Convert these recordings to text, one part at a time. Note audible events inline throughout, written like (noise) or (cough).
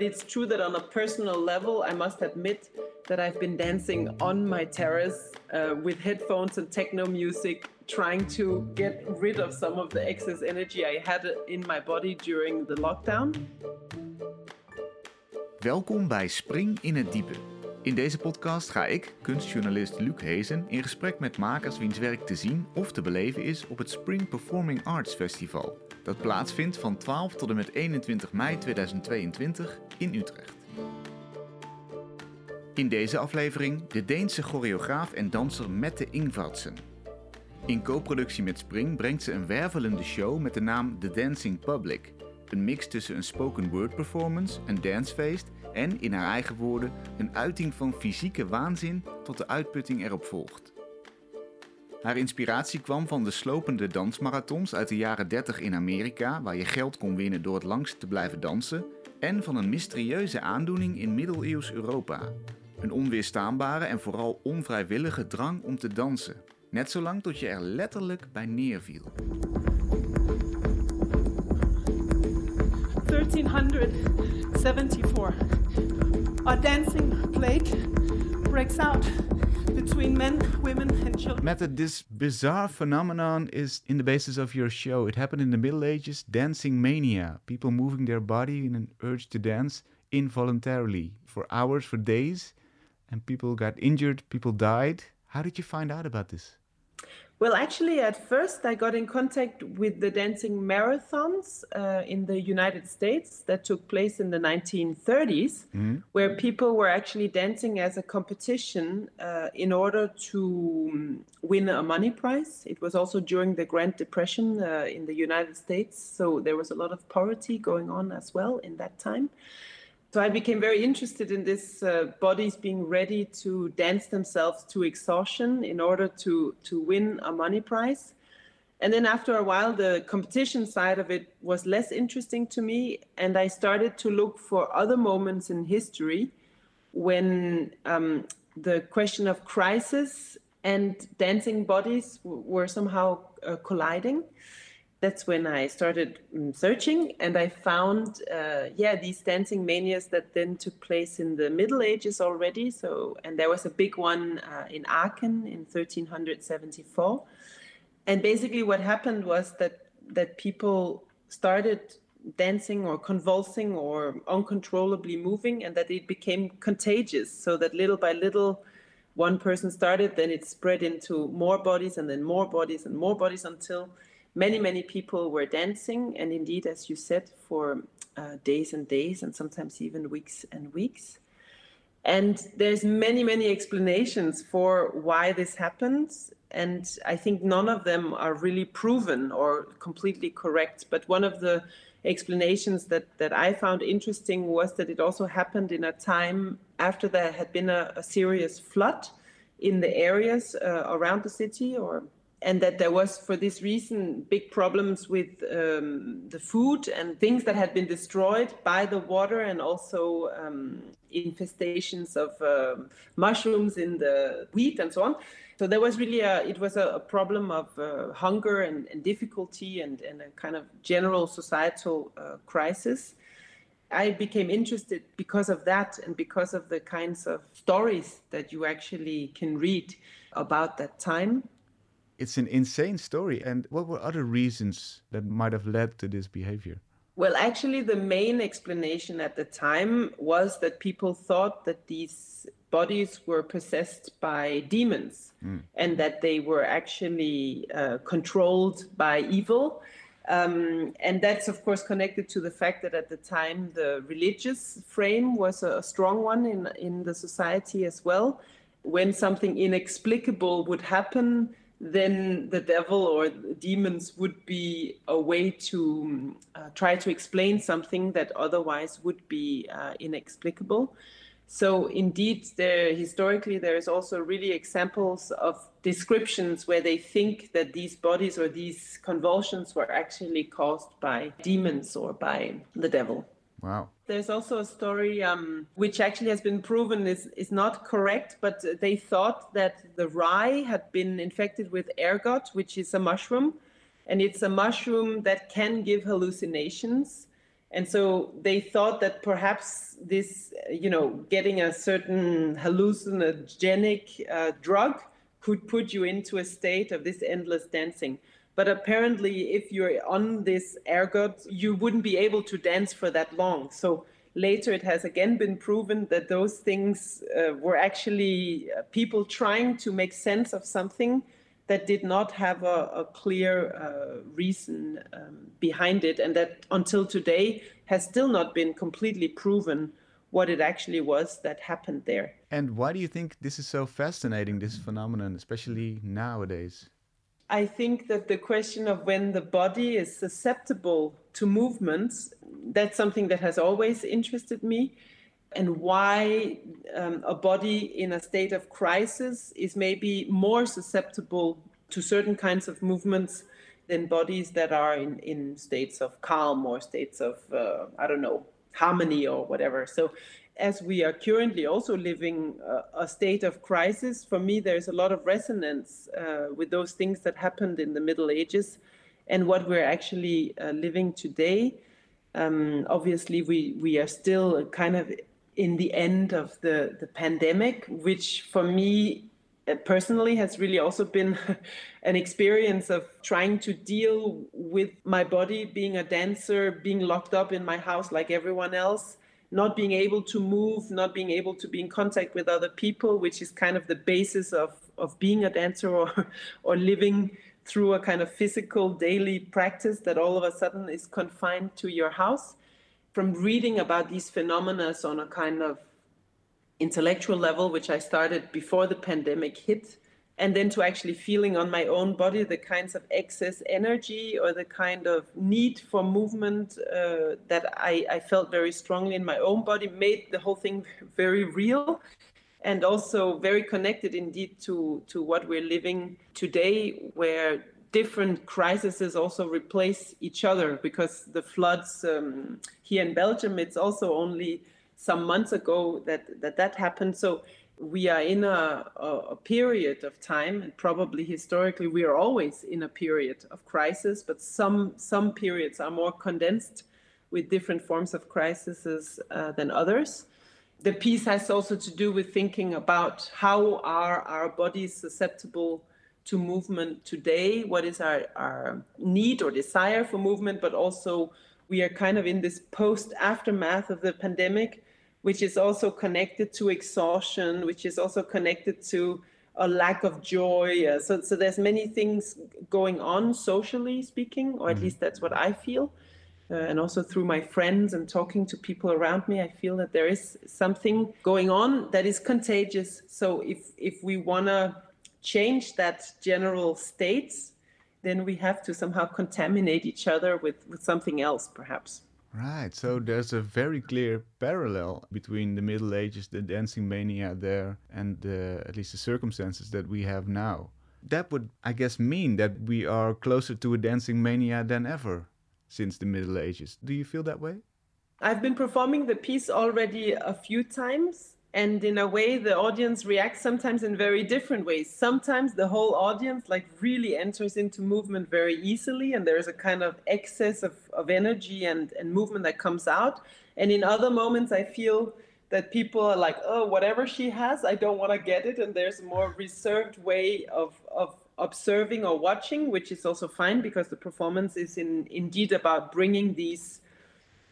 It's true that on a personal level, I must admit that I've been dancing on my terrace uh, with headphones and techno music, trying to get rid of some of the excess energy I had in my body during the lockdown. Welkom bij Spring in het Diepe. In deze podcast ga ik, kunstjournalist Luc Hezen, in gesprek met makers wiens werk te zien of te beleven is op het Spring Performing Arts Festival. Dat plaatsvindt van 12 tot en met 21 mei 2022 in Utrecht. In deze aflevering de Deense choreograaf en danser Mette Ingvardsen. In co-productie met Spring brengt ze een wervelende show met de naam The Dancing Public. Een mix tussen een spoken word performance, een dancefeest en, in haar eigen woorden, een uiting van fysieke waanzin tot de uitputting erop volgt. Haar inspiratie kwam van de slopende dansmarathons uit de jaren 30 in Amerika, waar je geld kon winnen door het langst te blijven dansen, en van een mysterieuze aandoening in middeleeuws Europa. Een onweerstaanbare en vooral onvrijwillige drang om te dansen, net zolang tot je er letterlijk bij neerviel. 1374. A dancing plague breaks out between men, women, and children. Mette, this bizarre phenomenon is in the basis of your show. It happened in the Middle Ages, dancing mania. People moving their body in an urge to dance involuntarily for hours, for days, and people got injured, people died. How did you find out about this? Well, actually, at first, I got in contact with the dancing marathons uh, in the United States that took place in the 1930s, mm-hmm. where people were actually dancing as a competition uh, in order to um, win a money prize. It was also during the Great Depression uh, in the United States, so there was a lot of poverty going on as well in that time so I became very interested in this uh, bodies being ready to dance themselves to exhaustion in order to to win a money prize. And then after a while, the competition side of it was less interesting to me, and I started to look for other moments in history when um, the question of crisis and dancing bodies were somehow uh, colliding that's when I started mm, searching, and I found, uh, yeah, these dancing manias that then took place in the Middle Ages already. So, and there was a big one uh, in Aachen in 1374. And basically, what happened was that that people started dancing or convulsing or uncontrollably moving, and that it became contagious. So that little by little, one person started, then it spread into more bodies, and then more bodies, and more bodies until many, many people were dancing, and indeed, as you said, for uh, days and days, and sometimes even weeks and weeks. And there's many, many explanations for why this happens, and I think none of them are really proven or completely correct. But one of the explanations that, that I found interesting was that it also happened in a time after there had been a, a serious flood in the areas uh, around the city or and that there was for this reason big problems with um, the food and things that had been destroyed by the water and also um, infestations of uh, mushrooms in the wheat and so on. So there was really a it was a, a problem of uh, hunger and, and difficulty and, and, a kind of general societal uh, crisis. I became interested because of that and because of the kinds of stories that you actually can read about that time it's an insane story. And what were other reasons that might have led to this behavior? Well, actually, the main explanation at the time was that people thought that these bodies were possessed by demons mm. and that they were actually uh, controlled by evil. Um, and that's, of course, connected to the fact that at the time the religious frame was a, a strong one in, in the society as well. When something inexplicable would happen, then the devil or the demons would be a way to uh, try to explain something that otherwise would be uh, inexplicable. So indeed, there historically there is also really examples of descriptions where they think that these bodies or these convulsions were actually caused by demons or by the devil. Wow. There's also a story um, which actually has been proven is, is not correct, but they thought that the rye had been infected with ergot, which is a mushroom. And it's a mushroom that can give hallucinations. And so they thought that perhaps this, you know, getting a certain hallucinogenic uh, drug could put you into a state of this endless dancing. But apparently, if you're on this ergot, you wouldn't be able to dance for that long. So later, it has again been proven that those things uh, were actually uh, people trying to make sense of something that did not have a, a clear uh, reason um, behind it, and that until today has still not been completely proven what it actually was that happened there. And why do you think this is so fascinating, this phenomenon, especially nowadays? I think that the question of when the body is susceptible to movements, that's something that has always interested me. And why um, a body in a state of crisis is maybe more susceptible to certain kinds of movements than bodies that are in, in states of calm or states of, uh, I don't know, harmony or whatever. So, as we are currently also living a, a state of crisis, for me, there's a lot of resonance uh, with those things that happened in the Middle Ages and what we're actually uh, living today. Um, obviously, we, we are still kind of in the end of the, the pandemic, which for me personally has really also been (laughs) an experience of trying to deal with my body being a dancer, being locked up in my house like everyone else, not being able to move, not being able to be in contact with other people, which is kind of the basis of, of being a dancer or, (laughs) or living through a kind of physical daily practice that all of a sudden is confined to your house. From reading about these phenomena on a kind of intellectual level, which I started before the pandemic hit, and then to actually feeling on my own body the kinds of excess energy or the kind of need for movement uh, that I, I, felt very strongly in my own body made the whole thing (laughs) very real and also very connected indeed to, to what we're living today, where different crises also replace each other because the floods um, here in Belgium, it's also only some months ago that that, that happened. So we are in a, a, period of time, and probably historically we are always in a period of crisis, but some some periods are more condensed with different forms of crises uh, than others. The piece has also to do with thinking about how are our bodies susceptible to movement today, what is our, our need or desire for movement, but also we are kind of in this post aftermath of the pandemic, which is also connected to exhaustion, which is also connected to a lack of joy. Uh, so, so there's many things going on socially speaking, or at mm-hmm. least that's what I feel. Uh, and also through my friends and talking to people around me, I feel that there is something going on that is contagious. So if if we wanna change that general state, then we have to somehow contaminate each other with, with something else, perhaps. Right. So there's a very clear parallel between the Middle Ages, the dancing mania there, and uh, at least the circumstances that we have now. That would, I guess, mean that we are closer to a dancing mania than ever since the Middle Ages. Do you feel that way? I've been performing the piece already a few times and in a way the audience reacts sometimes in very different ways. Sometimes the whole audience like really enters into movement very easily and there's a kind of excess of, of energy and, and movement that comes out. And in other moments i feel that people are like oh whatever she has i don't want to get it. And there's a more reserved way of, of observing or watching which is also fine because the performance is in, indeed about bringing these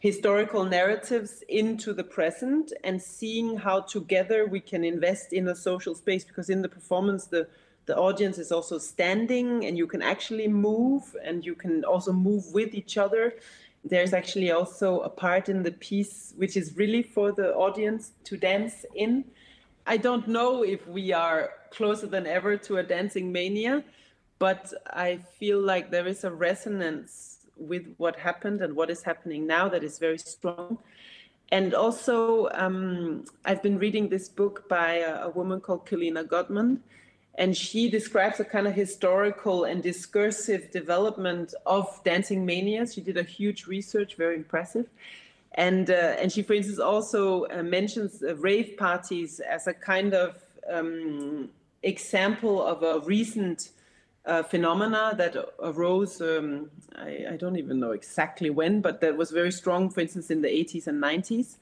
historical narratives into the present and seeing how together we can invest in a social space because in the performance the the audience is also standing and you can actually move and you can also move with each other. There's actually also a part in the piece which is really for the audience to dance in. I don't know if we are closer than ever to a dancing mania but i feel like there is a resonance with what happened and what is happening now that is very strong. And also, um, I've been reading this book by a, a woman called Kélina Gotman, and she describes a kind of historical and discursive development of dancing manias. She did a huge research, very impressive. And, uh, and she, for instance, also uh, mentions uh, rave parties as a kind of um, example of a recent uh, phenomena that arose. Um, I, I, don't even know exactly when, but that was very strong, for instance, in the 80s and 90s.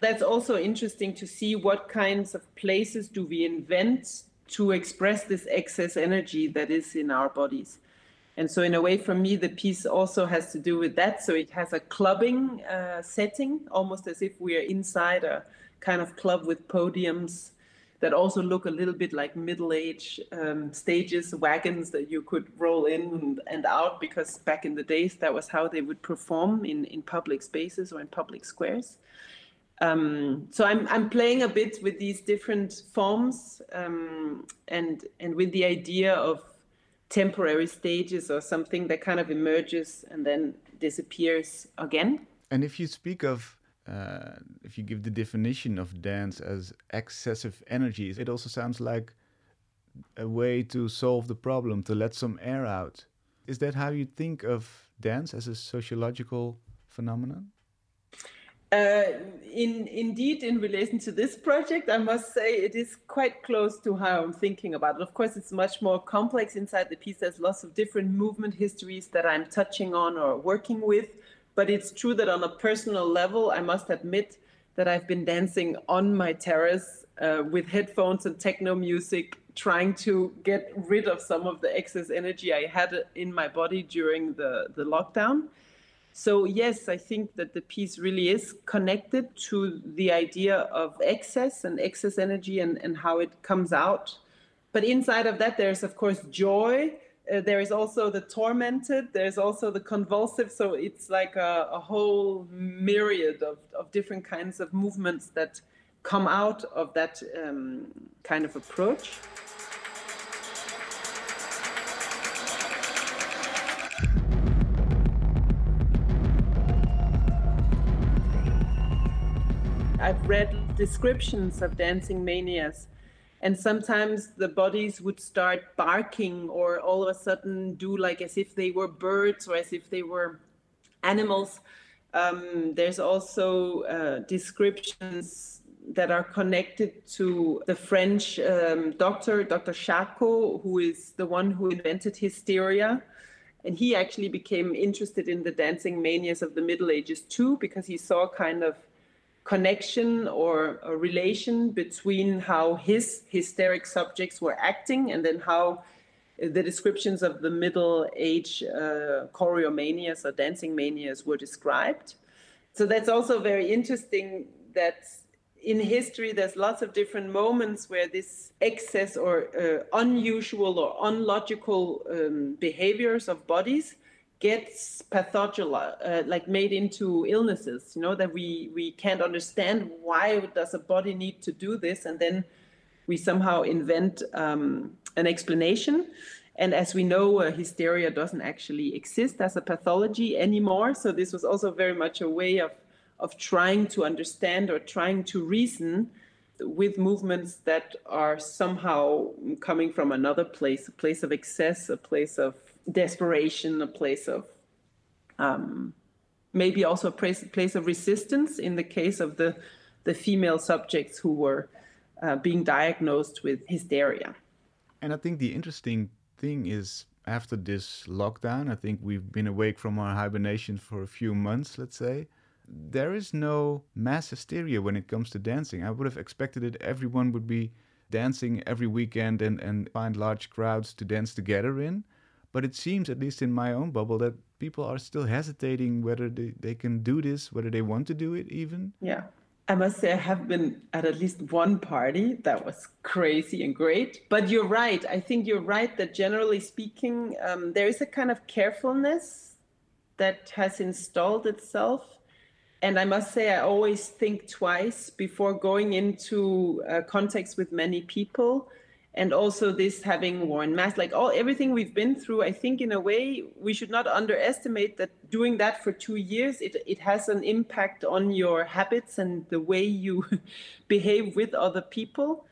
That's also interesting to see what kinds of places do we invent to express this excess energy that is in our bodies. And so, in a way, for me, the piece also has to do with that. So, it has a clubbing uh, setting, almost as if we are inside a kind of club with podiums that also look a little bit like middle age um, stages, wagons that you could roll in and, out, because back in the days, that was how they would perform in, in public spaces or in public squares. Um, so I'm, I'm playing a bit with these different forms um, and, and with the idea of temporary stages or something that kind of emerges and then disappears again. And if you speak of uh, if you give the definition of dance as excessive energies, it also sounds like a way to solve the problem, to let some air out. Is that how you think of dance as a sociological phenomenon? Uh, in indeed, in relation to this project, I must say it is quite close to how I'm thinking about it. Of course, it's much more complex inside the piece. There's lots of different movement histories that I'm touching on or working with. But it's true that on a personal level, I must admit that I've been dancing on my terrace uh, with headphones and techno music, trying to get rid of some of the excess energy I had in my body during the, the lockdown. So, yes, I think that the piece really is connected to the idea of excess and excess energy and, and how it comes out. But inside of that, there's, of course, joy uh, there is also the tormented there's also the convulsive. So it's like a, a whole myriad of, of different kinds of movements that come out of that um, kind of approach. I've read descriptions of dancing manias and sometimes the bodies would start barking or all of a sudden do like as if they were birds or as if they were animals um, there's also uh, descriptions that are connected to the French um, doctor, Dr. Charcot, who is the one who invented hysteria. And he actually became interested in the dancing manias of the Middle Ages too, because he saw kind of connection or a relation between how his hysteric subjects were acting and then how the descriptions of the middle age uh, choreomanias or dancing manias were described. So that's also very interesting that in history there's lots of different moments where this excess or uh, unusual or unlogical um, behaviors of bodies gets pathological, uh, like made into illnesses. You know that we we can't understand why does a body need to do this, and then we somehow invent um, an explanation. And as we know, uh, hysteria doesn't actually exist as a pathology anymore. So this was also very much a way of of trying to understand or trying to reason with movements that are somehow coming from another place, a place of excess, a place of desperation, a place of um, maybe also a place, place of resistance in the case of the, the female subjects who were uh, being diagnosed with hysteria. And I think the interesting thing is after this lockdown, I think we've been awake from our hibernation for a few months, let's say. There is no mass hysteria when it comes to dancing. I would have expected that everyone would be dancing every weekend and, and find large crowds to dance together in. But it seems, at least in my own bubble, that people are still hesitating whether they, they can do this, whether they want to do it even. Yeah. I must say, I have been at at least one party that was crazy and great. But you're right. I think you're right that generally speaking, um, there is a kind of carefulness that has installed itself. And I must say, I always think twice before going into a context with many people and also this having worn masks like all everything we've been through i think in a way we should not underestimate that doing that for two years it, it has an impact on your habits and the way you (laughs) behave with other people.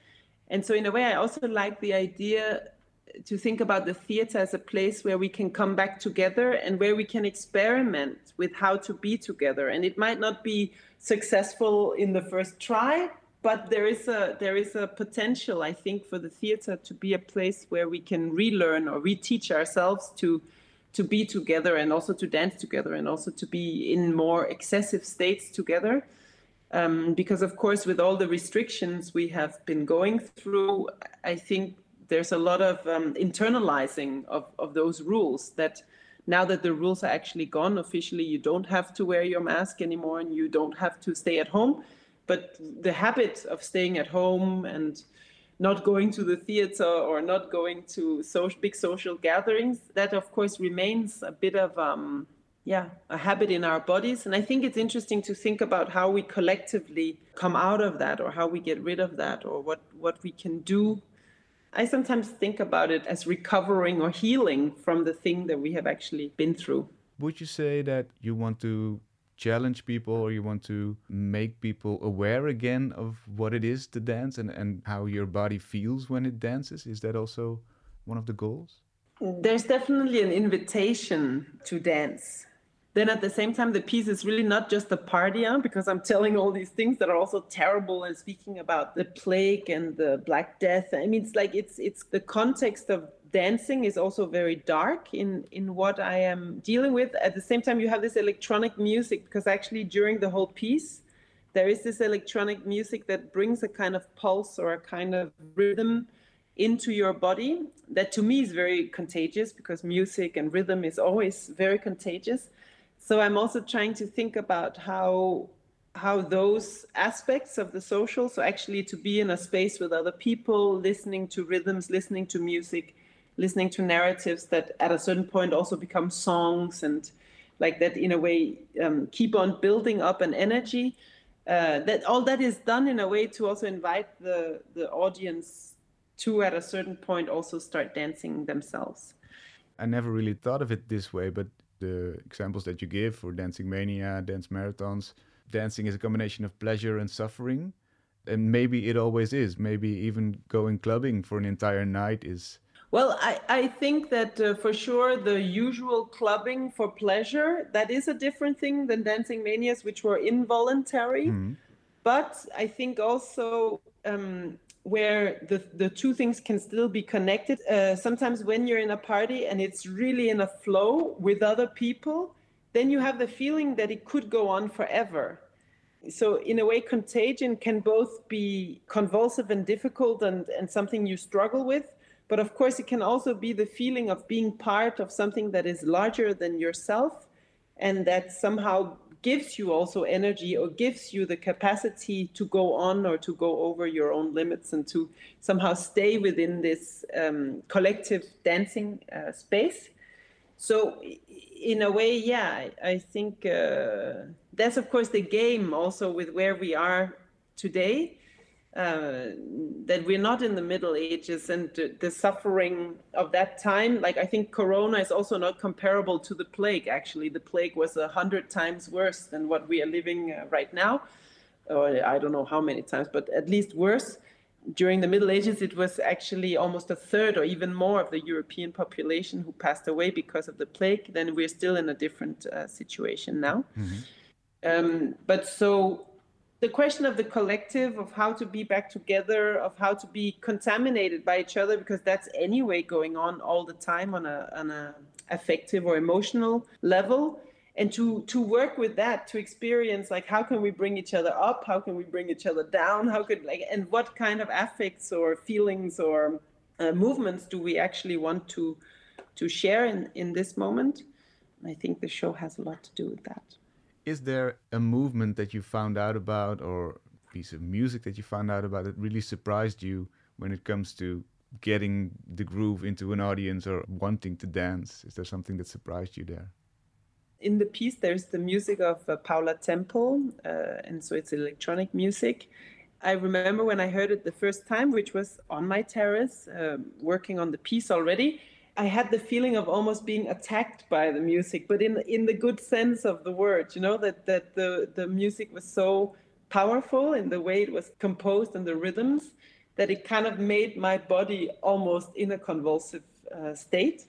And so in a way i also like the idea to think about the theater as a place where we can come back together and where we can experiment with how to be together. And it might not be successful in the first try but there is a there is a potential, I think, for the theater to be a place where we can relearn or reteach ourselves to to be together and also to dance together and also to be in more excessive states together. Um, because of course, with all the restrictions we have been going through, I think there's a lot of um, internalizing of, of those rules that now that the rules are actually gone officially, you don't have to wear your mask anymore and you don't have to stay at home. But the habit of staying at home and not going to the theater or not going to big social gatherings, that of course remains a bit of um, yeah a habit in our bodies. And I think it's interesting to think about how we collectively come out of that, or how we get rid of that, or what what we can do I sometimes think about it as recovering or healing from the thing that we have actually been through. Would you say that you want to challenge people or you want to make people aware again of what it is to dance and, and how your body feels when it dances? Is that also one of the goals? There's definitely an invitation to dance then at the same time the piece is really not just a party because i'm telling all these things that are also terrible and speaking about the plague and the black death i mean it's like it's it's the context of dancing is also very dark in in what i am dealing with. At the same time you have this electronic music because actually during the whole piece there is this electronic music that brings a kind of pulse or a kind of rhythm into your body that to me is very contagious because music and rhythm is always very contagious. So i'm also trying to think about how how those aspects of the social so actually to be in a space with other people listening to rhythms listening to music listening to narratives that at a certain point also become songs and like that in a way um, keep on building up an energy uh, that all that is done in a way to also invite the the audience to at a certain point also start dancing themselves i never really thought of it this way but the examples that you give for dancing mania, dance marathons, dancing is a combination of pleasure and suffering. And maybe it always is. Maybe even going clubbing for an entire night is. Well, I, I think that uh, for sure the usual clubbing for pleasure, that is a different thing than dancing manias, which were involuntary. Mm-hmm. But I think also um, where the, the two things can still be connected. Uh, sometimes when you're in a party and it's really in a flow with other people, then you have the feeling that it could go on forever. So, in a way, contagion can both be convulsive and difficult and, and something you struggle with. But of course, it can also be the feeling of being part of something that is larger than yourself and that somehow gives you also energy or gives you the capacity to go on or to go over your own limits and to somehow stay within this um, collective dancing uh, space. So, in a way, yeah, I, think uh, that's of course the game also with where we are today uh, that we're not in the Middle Ages and the suffering of that time. Like I think Corona is also not comparable to the plague. Actually, the plague was a hundred times worse than what we are living uh, right now, or I don't know how many times, but at least worse. During the Middle Ages, it was actually almost a third or even more of the European population who passed away because of the plague. Then we're still in a different uh, situation now. Mm-hmm. Um, but so the question of the collective of how to be back together of how to be contaminated by each other because that's anyway going on all the time on a on a affective or emotional level. And to to work with that to experience like how can we bring each other up? How can we bring each other down? How could like and what kind of affects or feelings or uh, movements do we actually want to to share in in this moment? I think the show has a lot to do with that is there a movement that you found out about or piece of music that you found out about that really surprised you when it comes to getting the groove into an audience or wanting to dance? Is there something that surprised you there? In the piece, there's the music of uh, Paula Temple, uh, and so it's electronic music. I remember when I heard it the first time, which was on my terrace, um, working on the piece already I had the feeling of almost being attacked by the music, but in in the good sense of the word. You know that that the the music was so powerful in the way it was composed and the rhythms that it kind of made my body almost in a convulsive uh, state.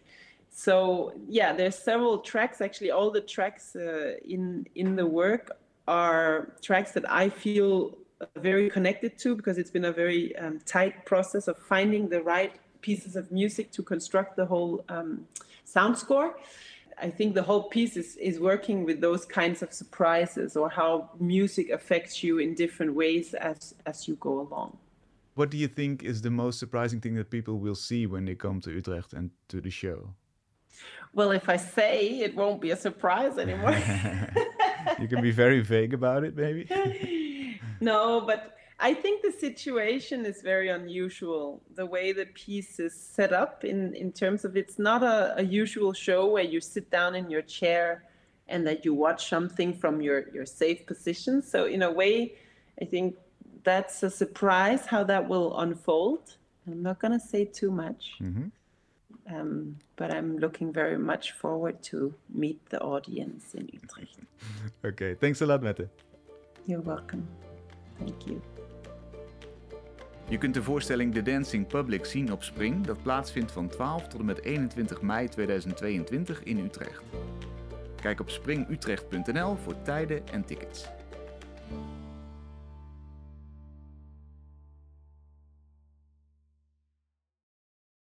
So yeah, there's several tracks. Actually, all the tracks uh, in in the work are tracks that I feel very connected to because it's been a very um, tight process of finding the right pieces of music to construct the whole um, sound score. I think the whole piece is, is working with those kinds of surprises or how music affects you in different ways as, as you go along. What do you think is the most surprising thing that people will see when they come to Utrecht and to the show? Well, if I say it won't be a surprise anymore. (laughs) you can be very vague about it, maybe. (laughs) no, but I think the situation is very unusual. The way the piece is set up, in, in terms of it's not a, a usual show where you sit down in your chair and that you watch something from your, your safe position. So, in a way, I think that's a surprise how that will unfold. I'm not going to say too much. Mm-hmm. Um, but I'm looking very much forward to meet the audience in Utrecht. (laughs) okay, thanks a lot, Mette. You're welcome. Thank you. Je kunt de voorstelling The Dancing Public zien op Spring, dat plaatsvindt van 12 tot en met 21 mei 2022 in Utrecht. Kijk op springutrecht.nl voor tijden en tickets.